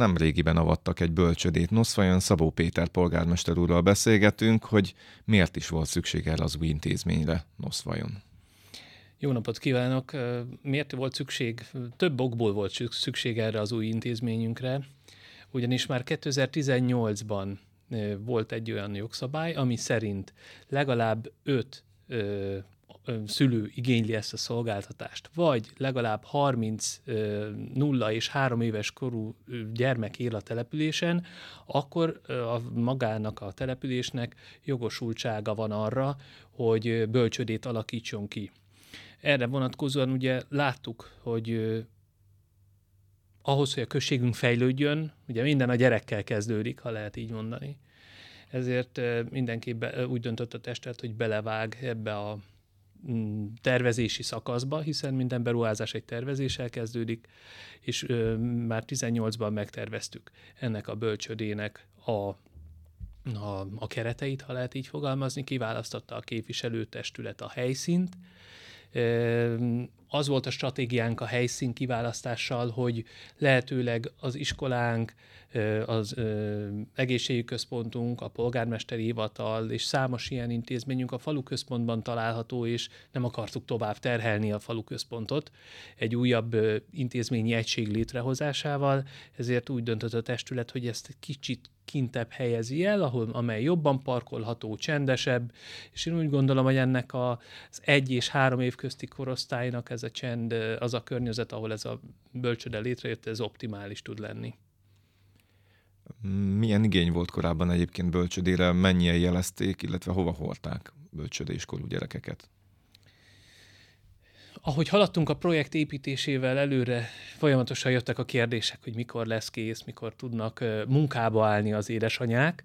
Nem régiben avattak egy bölcsödét Noszvajon, Szabó Péter polgármester úrral beszélgetünk, hogy miért is volt szükség erre az új intézményre Noszvajon. Jó napot kívánok! Miért volt szükség? Több okból volt szükség erre az új intézményünkre, ugyanis már 2018-ban volt egy olyan jogszabály, ami szerint legalább öt szülő igényli ezt a szolgáltatást, vagy legalább 30 nulla és 3 éves korú gyermek él a településen, akkor a magának a településnek jogosultsága van arra, hogy bölcsödét alakítson ki. Erre vonatkozóan ugye láttuk, hogy ahhoz, hogy a községünk fejlődjön, ugye minden a gyerekkel kezdődik, ha lehet így mondani. Ezért mindenképp úgy döntött a testet, hogy belevág ebbe a tervezési szakaszba, hiszen minden beruházás egy tervezéssel kezdődik, és már 18-ban megterveztük ennek a bölcsödének a, a, a kereteit, ha lehet így fogalmazni, kiválasztotta a képviselőtestület a helyszínt, az volt a stratégiánk a helyszín kiválasztással, hogy lehetőleg az iskolánk, az egészségügyi központunk, a polgármesteri hivatal és számos ilyen intézményünk a falu központban található, és nem akartuk tovább terhelni a falu központot egy újabb intézményi egység létrehozásával, ezért úgy döntött a testület, hogy ezt egy kicsit kintebb helyezi el, ahol, amely jobban parkolható, csendesebb, és én úgy gondolom, hogy ennek az egy és három év közti korosztálynak ez a csend, az a környezet, ahol ez a bölcsöde létrejött, ez optimális tud lenni. Milyen igény volt korábban egyébként bölcsödére, mennyien jelezték, illetve hova hordták bölcsödéskorú gyerekeket? Ahogy haladtunk a projekt építésével előre, folyamatosan jöttek a kérdések, hogy mikor lesz kész, mikor tudnak munkába állni az édesanyák,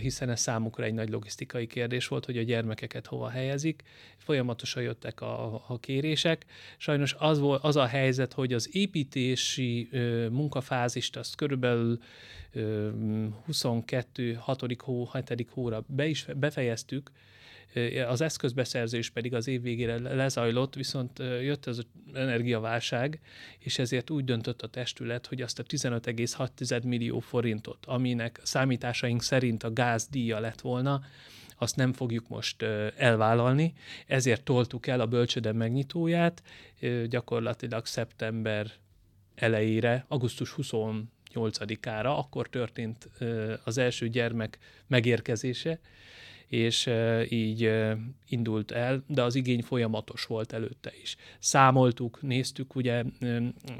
hiszen ez számukra egy nagy logisztikai kérdés volt, hogy a gyermekeket hova helyezik. Folyamatosan jöttek a, a kérések. Sajnos az, volt, az a helyzet, hogy az építési munkafázist azt körülbelül 22. 6. hó, 7. hóra be is befejeztük, az eszközbeszerzés pedig az év végére lezajlott, viszont jött az energiaválság, és ezért úgy döntött a testület, hogy azt a 15,6 millió forintot, aminek számításaink szerint a gázdíja lett volna, azt nem fogjuk most elvállalni, ezért toltuk el a bölcsöde megnyitóját, gyakorlatilag szeptember elejére, augusztus 28-ára, akkor történt az első gyermek megérkezése, és így indult el, de az igény folyamatos volt előtte is. Számoltuk, néztük, ugye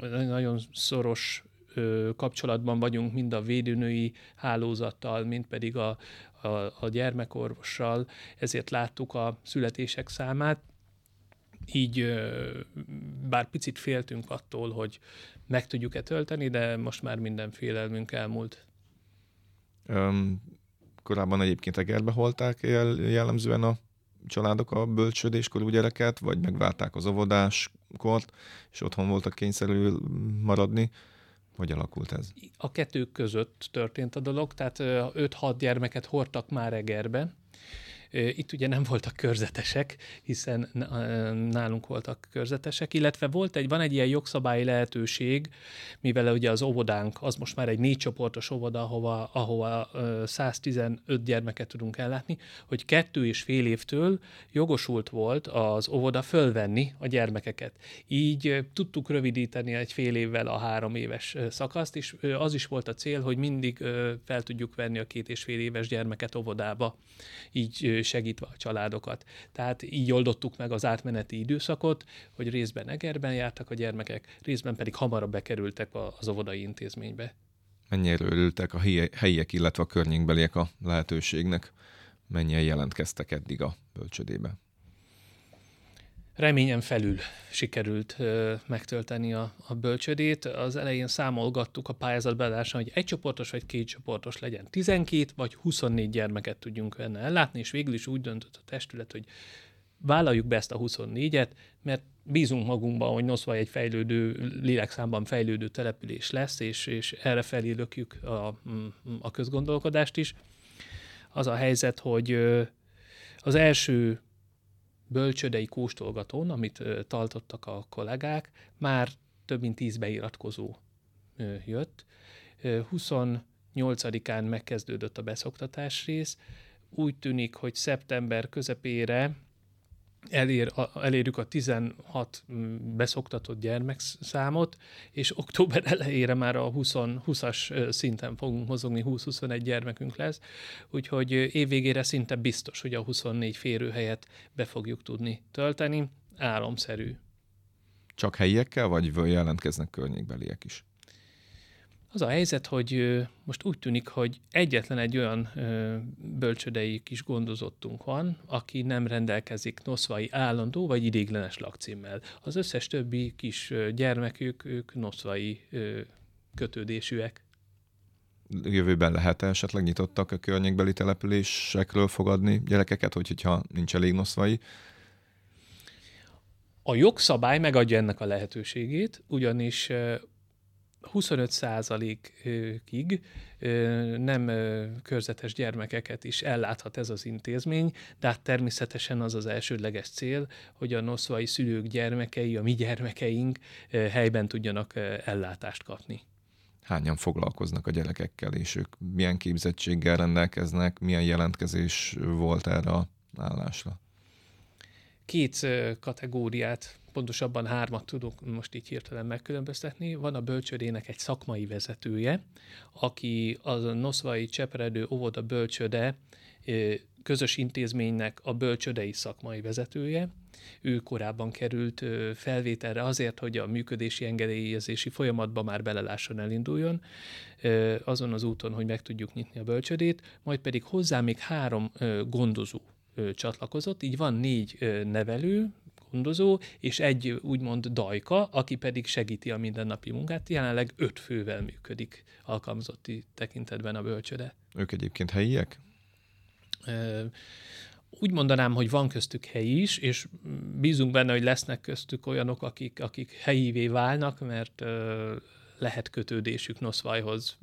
nagyon szoros kapcsolatban vagyunk mind a védőnői hálózattal, mind pedig a, a, a gyermekorvossal, ezért láttuk a születések számát, így bár picit féltünk attól, hogy meg tudjuk-e tölteni, de most már minden félelmünk elmúlt. Um, korábban egyébként egerbe holták jellemzően a családok a bölcsödéskorú gyereket, vagy megvárták az óvodáskort, és otthon voltak kényszerül maradni. Hogy alakult ez? A kettő között történt a dolog, tehát 5-6 gyermeket hordtak már Egerbe, itt ugye nem voltak körzetesek, hiszen nálunk voltak körzetesek, illetve volt egy, van egy ilyen jogszabályi lehetőség, mivel ugye az óvodánk az most már egy négy csoportos óvoda, ahova, ahova 115 gyermeket tudunk ellátni, hogy kettő és fél évtől jogosult volt az óvoda fölvenni a gyermekeket. Így tudtuk rövidíteni egy fél évvel a három éves szakaszt, és az is volt a cél, hogy mindig fel tudjuk venni a két és fél éves gyermeket óvodába. Így segítve a családokat. Tehát így oldottuk meg az átmeneti időszakot, hogy részben Egerben jártak a gyermekek, részben pedig hamarabb bekerültek az óvodai intézménybe. Mennyire örültek a helyiek, illetve a környékbeliek a lehetőségnek? Mennyien jelentkeztek eddig a bölcsödébe? Reményen felül sikerült ö, megtölteni a, a bölcsödét. Az elején számolgattuk a pályázat beadása, hogy egy csoportos vagy két csoportos legyen. 12 vagy 24 gyermeket tudjunk benne ellátni, és végül is úgy döntött a testület, hogy vállaljuk be ezt a 24-et, mert bízunk magunkban, hogy Noszva egy fejlődő, lélekszámban fejlődő település lesz, és, és erre felé lökjük a, a közgondolkodást is. Az a helyzet, hogy az első bölcsödei kóstolgatón, amit tartottak a kollégák, már több mint tíz beiratkozó jött. 28-án megkezdődött a beszoktatás rész. Úgy tűnik, hogy szeptember közepére elér, elérjük a 16 beszoktatott gyermekszámot, és október elejére már a 20, 20-as szinten fogunk mozogni, 20-21 gyermekünk lesz, úgyhogy évvégére szinte biztos, hogy a 24 férőhelyet be fogjuk tudni tölteni, álomszerű. Csak helyiekkel, vagy jelentkeznek környékbeliek is? Az a helyzet, hogy most úgy tűnik, hogy egyetlen egy olyan bölcsödei kis gondozottunk van, aki nem rendelkezik noszvai állandó vagy idéglenes lakcímmel. Az összes többi kis gyermekük, ők noszvai kötődésűek. Jövőben lehet -e esetleg nyitottak a környékbeli településekről fogadni gyerekeket, hogy, hogyha nincs elég noszvai? A jogszabály megadja ennek a lehetőségét, ugyanis 25%-ig nem körzetes gyermekeket is elláthat ez az intézmény, de hát természetesen az az elsődleges cél, hogy a noszvai szülők gyermekei, a mi gyermekeink helyben tudjanak ellátást kapni. Hányan foglalkoznak a gyerekekkel, és ők milyen képzettséggel rendelkeznek, milyen jelentkezés volt erre a állásra? Két kategóriát pontosabban hármat tudok most így hirtelen megkülönböztetni. Van a bölcsödének egy szakmai vezetője, aki a Noszvai Cseperedő óvoda bölcsöde közös intézménynek a bölcsödei szakmai vezetője. Ő korábban került felvételre azért, hogy a működési engedélyezési folyamatba már belelásson elinduljon, azon az úton, hogy meg tudjuk nyitni a bölcsödét, majd pedig hozzá még három gondozó csatlakozott, így van négy nevelő, gondozó, és egy úgymond dajka, aki pedig segíti a mindennapi munkát. Jelenleg öt fővel működik alkalmazotti tekintetben a bölcsöde. Ők egyébként helyiek? úgy mondanám, hogy van köztük helyi is, és bízunk benne, hogy lesznek köztük olyanok, akik, akik helyivé válnak, mert lehet kötődésük Noszvajhoz.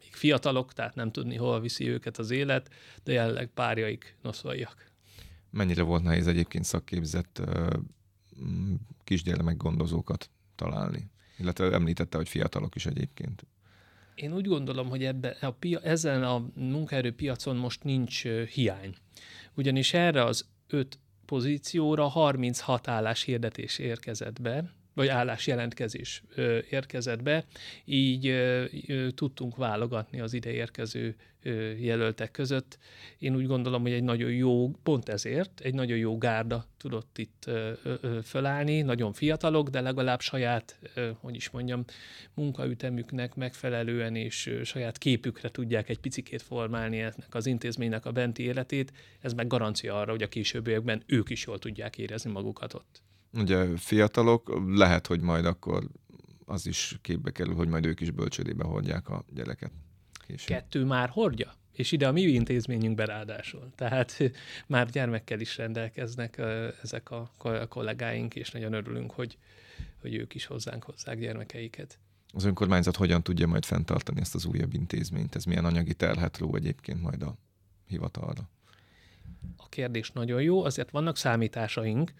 Még fiatalok, tehát nem tudni, hol viszi őket az élet, de jelenleg párjaik noszvaiak. Mennyire volt nehéz egyébként szakképzett kisgyermek gondozókat találni? Illetve említette, hogy fiatalok is egyébként. Én úgy gondolom, hogy ebbe, a pia, ezen a munkaerőpiacon most nincs hiány. Ugyanis erre az öt pozícióra 36 állás hirdetés érkezett be, vagy állásjelentkezés érkezett be, így tudtunk válogatni az ide érkező jelöltek között. Én úgy gondolom, hogy egy nagyon jó, pont ezért, egy nagyon jó gárda tudott itt fölállni, nagyon fiatalok, de legalább saját, hogy is mondjam, munkaütemüknek megfelelően és saját képükre tudják egy picikét formálni ennek az intézménynek a benti életét. Ez meg garancia arra, hogy a későbbiekben ők is jól tudják érezni magukat ott ugye fiatalok, lehet, hogy majd akkor az is képbe kerül, hogy majd ők is bölcsődébe hordják a gyereket. Később. Kettő már hordja? És ide a mi intézményünkbe ráadásul. Tehát már gyermekkel is rendelkeznek ezek a kollégáink, és nagyon örülünk, hogy, hogy ők is hozzánk hozzák gyermekeiket. Az önkormányzat hogyan tudja majd fenntartani ezt az újabb intézményt? Ez milyen anyagi terhet ró egyébként majd a hivatalra? Kérdés nagyon jó, azért vannak számításaink,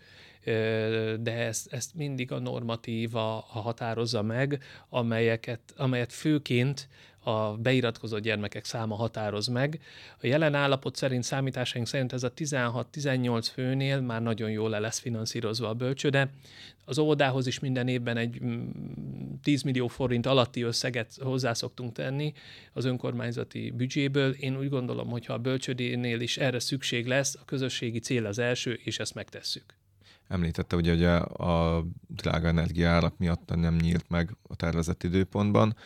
de ezt, ezt mindig a normatíva határozza meg, amelyeket, amelyet főként a beiratkozott gyermekek száma határoz meg. A jelen állapot szerint, számításaink szerint ez a 16-18 főnél már nagyon jól le lesz finanszírozva a bölcsőde. Az óvodához is minden évben egy 10 mm, millió forint alatti összeget hozzá szoktunk tenni az önkormányzati büdzséből. Én úgy gondolom, hogy ha a bölcsödénél is erre szükség lesz, a közösségi cél az első, és ezt megtesszük. Említette hogy a drága energiárak miatt nem nyílt meg a tervezett időpontban.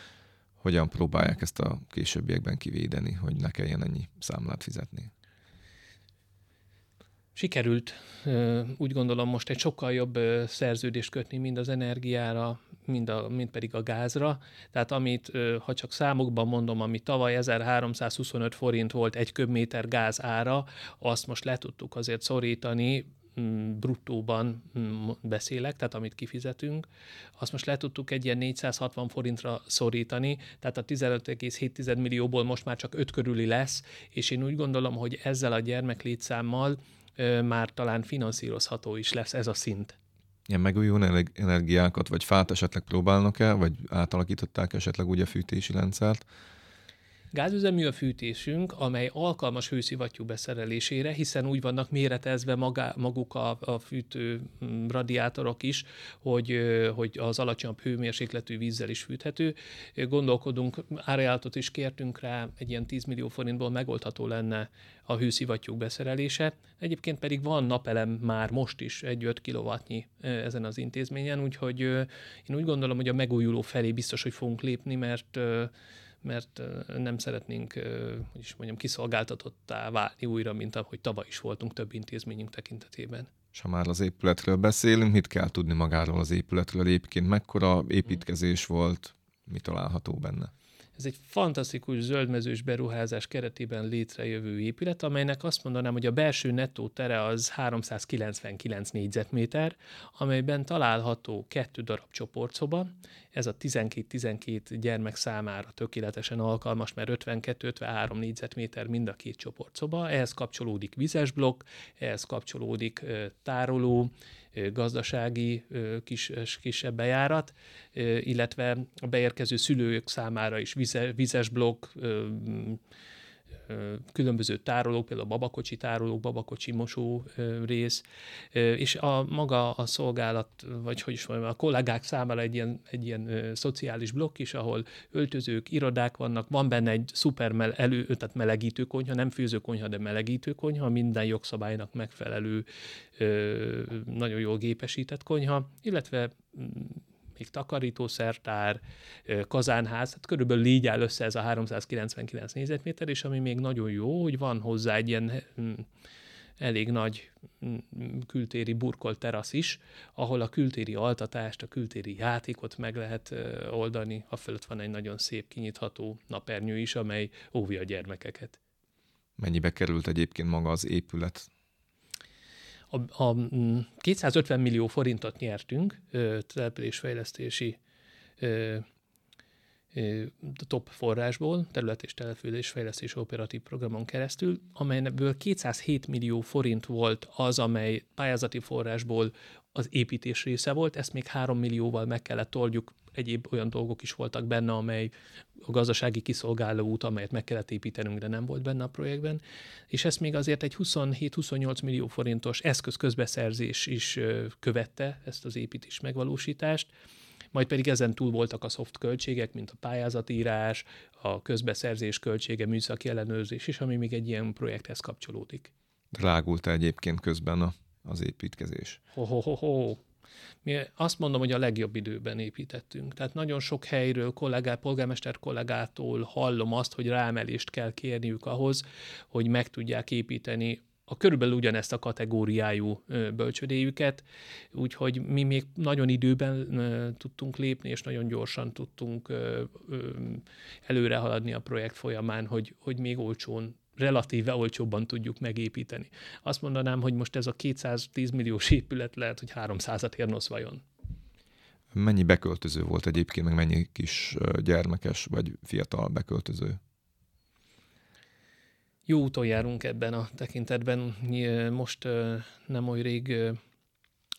Hogyan próbálják ezt a későbbiekben kivédeni, hogy ne kelljen ennyi számlát fizetni? Sikerült, úgy gondolom most egy sokkal jobb szerződést kötni mind az energiára, mind, a, mind pedig a gázra. Tehát amit, ha csak számokban mondom, ami tavaly 1325 forint volt egy köbméter gáz ára, azt most le tudtuk azért szorítani bruttóban mm, beszélek, tehát amit kifizetünk, azt most le tudtuk egy ilyen 460 forintra szorítani, tehát a 15,7 millióból most már csak 5 körüli lesz, és én úgy gondolom, hogy ezzel a gyermeklétszámmal már talán finanszírozható is lesz ez a szint. Ilyen megújuló energiákat, vagy fát esetleg próbálnak-e, vagy átalakították esetleg úgy a fűtési rendszert? Gázüzemű a fűtésünk, amely alkalmas hőszivattyú beszerelésére, hiszen úgy vannak méretezve magá, maguk a, a fűtő mm, radiátorok is, hogy, hogy az alacsonyabb hőmérsékletű vízzel is fűthető. Gondolkodunk, árajánlatot is kértünk rá, egy ilyen 10 millió forintból megoldható lenne a hőszivattyúk beszerelése. Egyébként pedig van napelem már most is egy 5 kw ezen az intézményen, úgyhogy én úgy gondolom, hogy a megújuló felé biztos, hogy fogunk lépni, mert mert nem szeretnénk, hogy is mondjam, kiszolgáltatottá válni újra, mint ahogy tavaly is voltunk több intézményünk tekintetében. És ha már az épületről beszélünk, mit kell tudni magáról az épületről? Egyébként mekkora építkezés volt, mi található benne? Ez egy fantasztikus zöldmezős beruházás keretében létrejövő épület, amelynek azt mondanám, hogy a belső nettó tere az 399 négyzetméter, amelyben található kettő darab csoportszoba. Ez a 12-12 gyermek számára tökéletesen alkalmas, mert 52-53 négyzetméter mind a két csoportszoba. Ehhez kapcsolódik vizes blokk, ehhez kapcsolódik tároló, gazdasági kis, kisebb bejárat, illetve a beérkező szülők számára is vizes blokk, különböző tárolók, például babakocsi tárolók, babakocsi mosó rész, és a maga a szolgálat, vagy hogy is mondjam, a kollégák számára egy ilyen, egy ilyen szociális blokk is, ahol öltözők, irodák vannak, van benne egy szuper mel, elő, tehát melegítő konyha, nem főzőkonyha, de melegítő konyha, minden jogszabálynak megfelelő, nagyon jól gépesített konyha, illetve mm, még takarítószertár, kazánház, hát körülbelül így áll össze ez a 399 négyzetméter, és ami még nagyon jó, hogy van hozzá egy ilyen hm, elég nagy hm, kültéri burkolt terasz is, ahol a kültéri altatást, a kültéri játékot meg lehet oldani. A fölött van egy nagyon szép kinyitható napernyő is, amely óvja a gyermekeket. Mennyibe került egyébként maga az épület? A, a 250 mm, millió forintot nyertünk településfejlesztési top forrásból, terület és településfejlesztés operatív programon keresztül, amelyből 207 millió forint volt az, amely pályázati forrásból az építés része volt, ezt még 3 millióval meg kellett oldjuk, egyéb olyan dolgok is voltak benne, amely a gazdasági kiszolgáló út, amelyet meg kellett építenünk, de nem volt benne a projektben, és ezt még azért egy 27-28 millió forintos eszközközbeszerzés is követte, ezt az építés megvalósítást, majd pedig ezen túl voltak a szoft költségek, mint a pályázatírás, a közbeszerzés költsége, műszaki ellenőrzés is, ami még egy ilyen projekthez kapcsolódik. Drágult egyébként közben a, az építkezés? Ho, ho, ho, ho. Mi azt mondom, hogy a legjobb időben építettünk. Tehát nagyon sok helyről, kollégá, polgármester kollégától hallom azt, hogy ráemelést kell kérniük ahhoz, hogy meg tudják építeni a körülbelül ugyanezt a kategóriájú bölcsödéjüket, úgyhogy mi még nagyon időben tudtunk lépni, és nagyon gyorsan tudtunk előre haladni a projekt folyamán, hogy, hogy még olcsón relatíve olcsóbban tudjuk megépíteni. Azt mondanám, hogy most ez a 210 milliós épület lehet, hogy 300-at érnosz vajon. Mennyi beköltöző volt egyébként, meg mennyi kis gyermekes vagy fiatal beköltöző? Jó úton járunk ebben a tekintetben. Most nem oly rég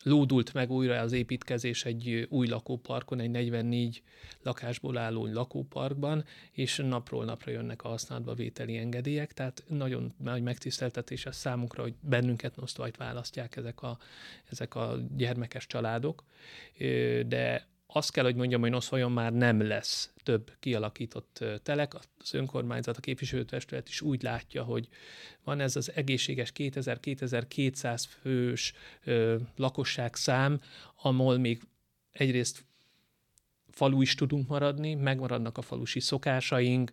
lódult meg újra az építkezés egy új lakóparkon, egy 44 lakásból álló lakóparkban, és napról napra jönnek a használatba vételi engedélyek, tehát nagyon nagy megtiszteltetés a számunkra, hogy bennünket nosztvajt választják ezek a, ezek a gyermekes családok, de azt kell, hogy mondjam, hogy Noszvajon már nem lesz több kialakított telek. Az önkormányzat, a képviselőtestület is úgy látja, hogy van ez az egészséges 2000-2200 fős ö, lakosság szám, ahol még egyrészt falu is tudunk maradni, megmaradnak a falusi szokásaink,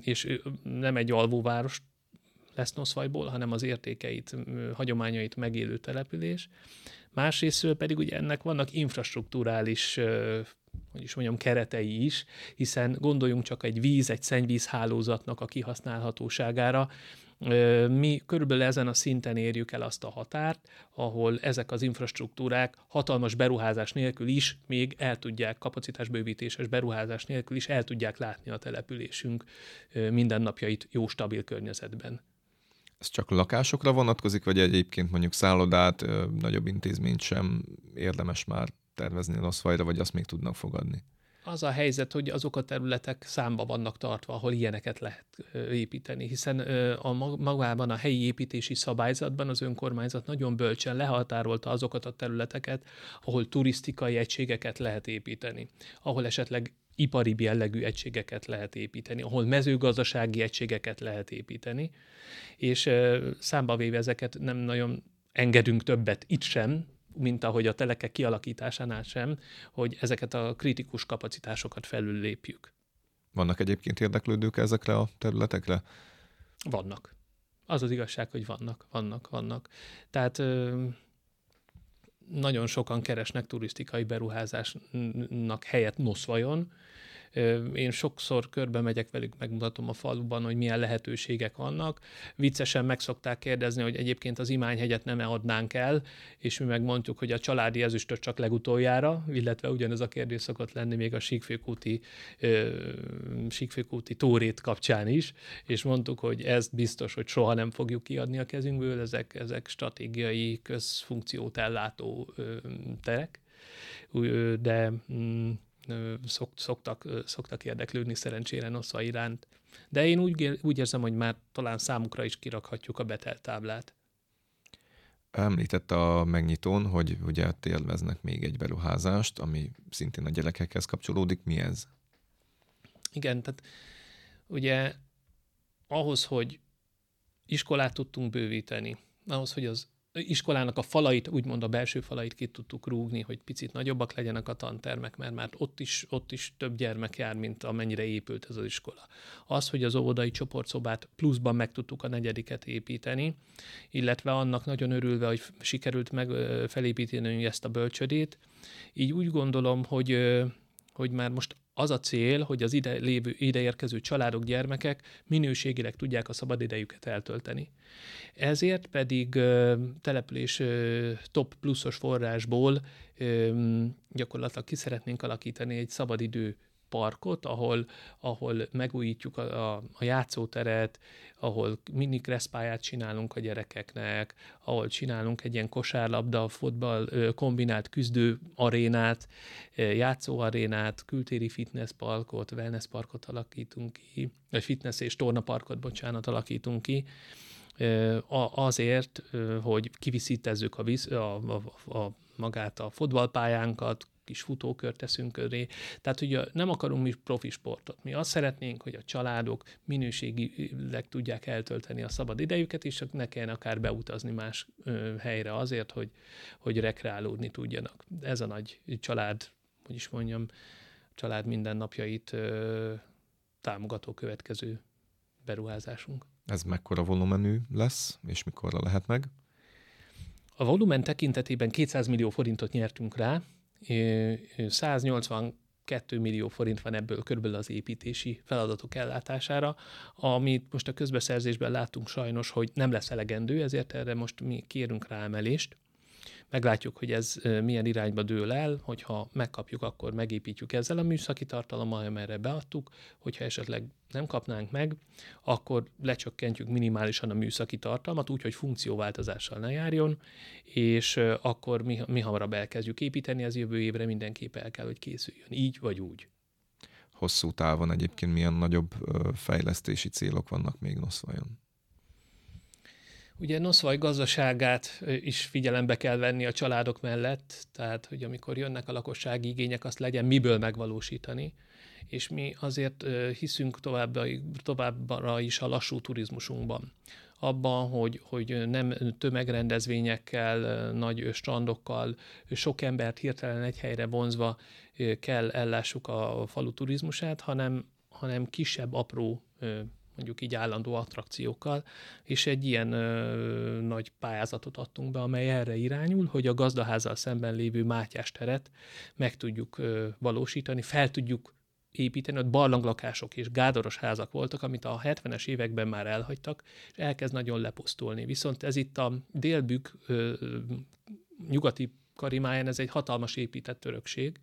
és nem egy alvóváros lesz Noszvajból, hanem az értékeit, hagyományait megélő település. Másrészt pedig ugye ennek vannak infrastruktúrális hogy is mondjam, keretei is, hiszen gondoljunk csak egy víz, egy szennyvíz hálózatnak a kihasználhatóságára, mi körülbelül ezen a szinten érjük el azt a határt, ahol ezek az infrastruktúrák hatalmas beruházás nélkül is még el tudják, kapacitásbővítéses beruházás nélkül is el tudják látni a településünk mindennapjait jó, stabil környezetben. Ez csak lakásokra vonatkozik, vagy egyébként mondjuk szállodát, nagyobb intézményt sem érdemes már tervezni Noszfajra, vagy azt még tudnak fogadni? az a helyzet, hogy azok a területek számba vannak tartva, ahol ilyeneket lehet építeni, hiszen a magában a helyi építési szabályzatban az önkormányzat nagyon bölcsen lehatárolta azokat a területeket, ahol turisztikai egységeket lehet építeni, ahol esetleg ipari jellegű egységeket lehet építeni, ahol mezőgazdasági egységeket lehet építeni, és számba véve ezeket nem nagyon engedünk többet itt sem, mint ahogy a telekek kialakításánál sem, hogy ezeket a kritikus kapacitásokat felül lépjük. Vannak egyébként érdeklődők ezekre a területekre? Vannak. Az az igazság, hogy vannak, vannak, vannak. Tehát nagyon sokan keresnek turisztikai beruházásnak helyet Noszvajon, én sokszor körbe megyek velük, megmutatom a faluban, hogy milyen lehetőségek vannak. Viccesen meg szokták kérdezni, hogy egyébként az imányhegyet nem adnánk el, és mi megmondjuk, hogy a családi ezüstöt csak legutoljára, illetve ugyanez a kérdés szokott lenni még a síkfőkúti, síkfőkúti tórét kapcsán is, és mondtuk, hogy ezt biztos, hogy soha nem fogjuk kiadni a kezünkből, ezek, ezek stratégiai közfunkciót ellátó terek, de szokt, szoktak, szoktak érdeklődni szerencsére NOSZA iránt. De én úgy, úgy érzem, hogy már talán számukra is kirakhatjuk a betelt táblát. Említette a megnyitón, hogy ugye élveznek még egy beruházást, ami szintén a gyerekekhez kapcsolódik. Mi ez? Igen, tehát ugye ahhoz, hogy iskolát tudtunk bővíteni, ahhoz, hogy az iskolának a falait, úgymond a belső falait ki tudtuk rúgni, hogy picit nagyobbak legyenek a tantermek, mert már ott is, ott is több gyermek jár, mint amennyire épült ez az iskola. Az, hogy az óvodai csoportszobát pluszban meg tudtuk a negyediket építeni, illetve annak nagyon örülve, hogy sikerült meg felépíteni ezt a bölcsödét, így úgy gondolom, hogy hogy már most az a cél, hogy az ide, lévő, ide érkező családok, gyermekek minőségileg tudják a szabadidejüket eltölteni. Ezért pedig ö, település ö, top pluszos forrásból ö, gyakorlatilag ki szeretnénk alakítani egy szabadidő parkot, ahol, ahol megújítjuk a, a, a játszóteret, ahol mini kresszpályát csinálunk a gyerekeknek, ahol csinálunk egy ilyen kosárlabda, fotball kombinált küzdő arénát, játszóarénát, kültéri fitnessparkot, wellnessparkot alakítunk ki, vagy fitness és tornaparkot, bocsánat, alakítunk ki, azért, hogy kiviszítezzük a, a, a, a magát a fotballpályánkat, kis futókört teszünk köré. Tehát ugye nem akarunk mi profi sportot. Mi azt szeretnénk, hogy a családok minőségileg tudják eltölteni a szabad idejüket, és ne kelljen akár beutazni más ö, helyre azért, hogy, hogy rekreálódni tudjanak. Ez a nagy család, hogy is mondjam, család mindennapjait ö, támogató következő beruházásunk. Ez mekkora volumenű lesz, és mikorra lehet meg? A volumen tekintetében 200 millió forintot nyertünk rá, 182 millió forint van ebből körülbelül az építési feladatok ellátására, amit most a közbeszerzésben látunk sajnos, hogy nem lesz elegendő, ezért erre most mi kérünk rá emelést. Meglátjuk, hogy ez milyen irányba dől el, hogyha megkapjuk, akkor megépítjük ezzel a műszaki tartalommal, amerre beadtuk, hogyha esetleg nem kapnánk meg, akkor lecsökkentjük minimálisan a műszaki tartalmat, úgy, hogy funkcióváltozással ne járjon, és akkor mi, mi hamarabb elkezdjük építeni, az jövő évre mindenképp el kell, hogy készüljön, így vagy úgy. Hosszú távon egyébként milyen nagyobb fejlesztési célok vannak még Noszvajon? Ugye Noszvaj gazdaságát is figyelembe kell venni a családok mellett, tehát hogy amikor jönnek a lakossági igények, azt legyen miből megvalósítani, és mi azért hiszünk továbbra, továbbra is a lassú turizmusunkban. Abban, hogy, hogy nem tömegrendezvényekkel, nagy strandokkal, sok embert hirtelen egy helyre vonzva kell ellássuk a falu turizmusát, hanem, hanem kisebb, apró mondjuk így állandó attrakciókkal, és egy ilyen ö, nagy pályázatot adtunk be, amely erre irányul, hogy a gazdaházzal szemben lévő Mátyás teret meg tudjuk ö, valósítani, fel tudjuk építeni, ott barlanglakások és gádoros házak voltak, amit a 70-es években már elhagytak, és elkezd nagyon lepusztulni. Viszont ez itt a délbük ö, nyugati karimáján, ez egy hatalmas épített örökség,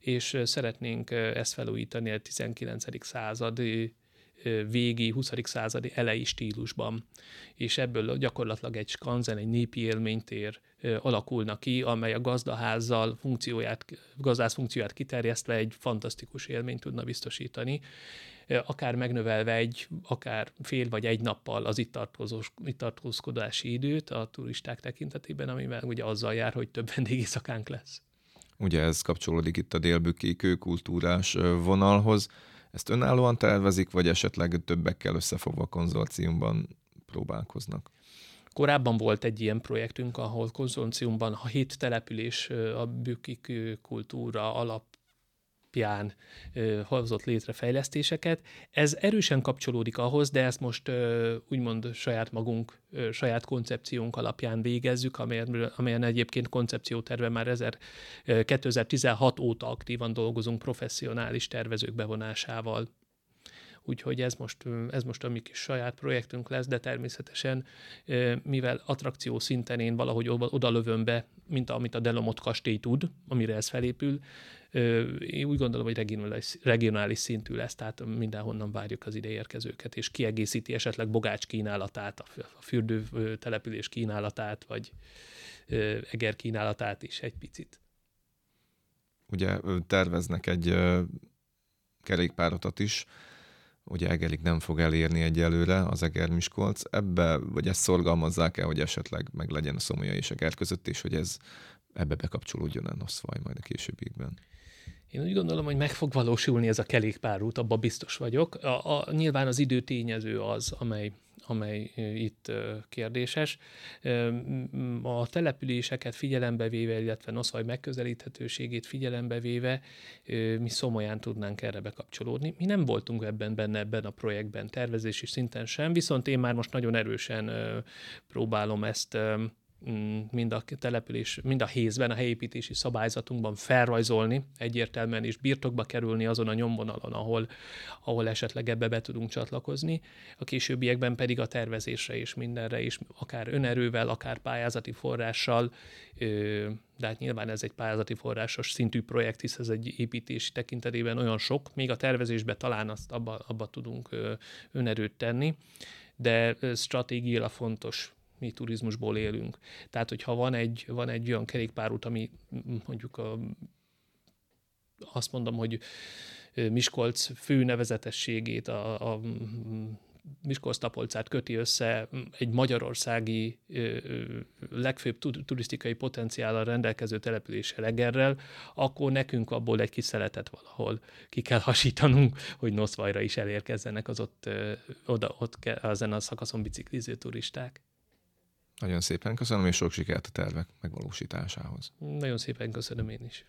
és szeretnénk ezt felújítani a 19. századi végi, 20. századi elejé stílusban. És ebből gyakorlatilag egy skanzen, egy népi élménytér alakulna ki, amely a gazdaházzal funkcióját, gazdász funkcióját kiterjesztve egy fantasztikus élményt tudna biztosítani akár megnövelve egy, akár fél vagy egy nappal az itt, itt tartózkodási időt a turisták tekintetében, amivel ugye azzal jár, hogy több vendégészakánk lesz. Ugye ez kapcsolódik itt a délbükki kőkultúrás vonalhoz. Ezt önállóan tervezik, vagy esetleg többekkel összefogva konzorciumban próbálkoznak? Korábban volt egy ilyen projektünk, ahol konzorciumban a hét település a bükki kultúra alap alapján hozott létre fejlesztéseket. Ez erősen kapcsolódik ahhoz, de ezt most úgymond saját magunk, saját koncepciónk alapján végezzük, amelyen, egyébként koncepcióterve már 1000, 2016 óta aktívan dolgozunk professzionális tervezők bevonásával. Úgyhogy ez most, ez most a mi kis saját projektünk lesz, de természetesen, mivel attrakció szinten én valahogy oda lövöm be, mint amit a Delomot kastély tud, amire ez felépül, én úgy gondolom, hogy regionális, regionális szintű lesz, tehát mindenhonnan várjuk az ideérkezőket, és kiegészíti esetleg Bogács kínálatát, a fürdő település kínálatát, vagy Eger kínálatát is egy picit. Ugye terveznek egy kerékpárotat is, ugye Egerig nem fog elérni egyelőre az Eger Miskolc. Ebbe, vagy ezt szorgalmazzák el, hogy esetleg meg legyen a Szomolya és Eger között, és hogy ez ebbe bekapcsolódjon a Noszvaj majd a későbbiekben. Én úgy gondolom, hogy meg fog valósulni ez a kerékpárút, abban biztos vagyok. A, a, nyilván az idő tényező az, amely, amely itt kérdéses. A településeket figyelembe véve, illetve Noszvaj megközelíthetőségét figyelembe véve, mi szomolyán tudnánk erre bekapcsolódni. Mi nem voltunk ebben benne ebben a projektben, tervezési szinten sem, viszont én már most nagyon erősen próbálom ezt mind a település, mind a hézben, a helyépítési szabályzatunkban felrajzolni egyértelműen, és birtokba kerülni azon a nyomvonalon, ahol, ahol esetleg ebbe be tudunk csatlakozni. A későbbiekben pedig a tervezésre és mindenre is, akár önerővel, akár pályázati forrással, de hát nyilván ez egy pályázati forrásos szintű projekt, hisz ez egy építési tekintetében olyan sok, még a tervezésbe talán azt abba, abba tudunk önerőt tenni, de stratégiailag fontos mi turizmusból élünk. Tehát, hogyha van egy, van egy olyan kerékpárút, ami mondjuk a, azt mondom, hogy Miskolc fő nevezetességét, a, a Miskolc Tapolcát köti össze egy magyarországi legfőbb turisztikai potenciállal rendelkező településsel Egerrel, akkor nekünk abból egy kis szeletet valahol ki kell hasítanunk, hogy Noszvajra is elérkezzenek az ott, oda, ott ezen a szakaszon bicikliző turisták. Nagyon szépen köszönöm, és sok sikert a tervek megvalósításához. Nagyon szépen köszönöm én is.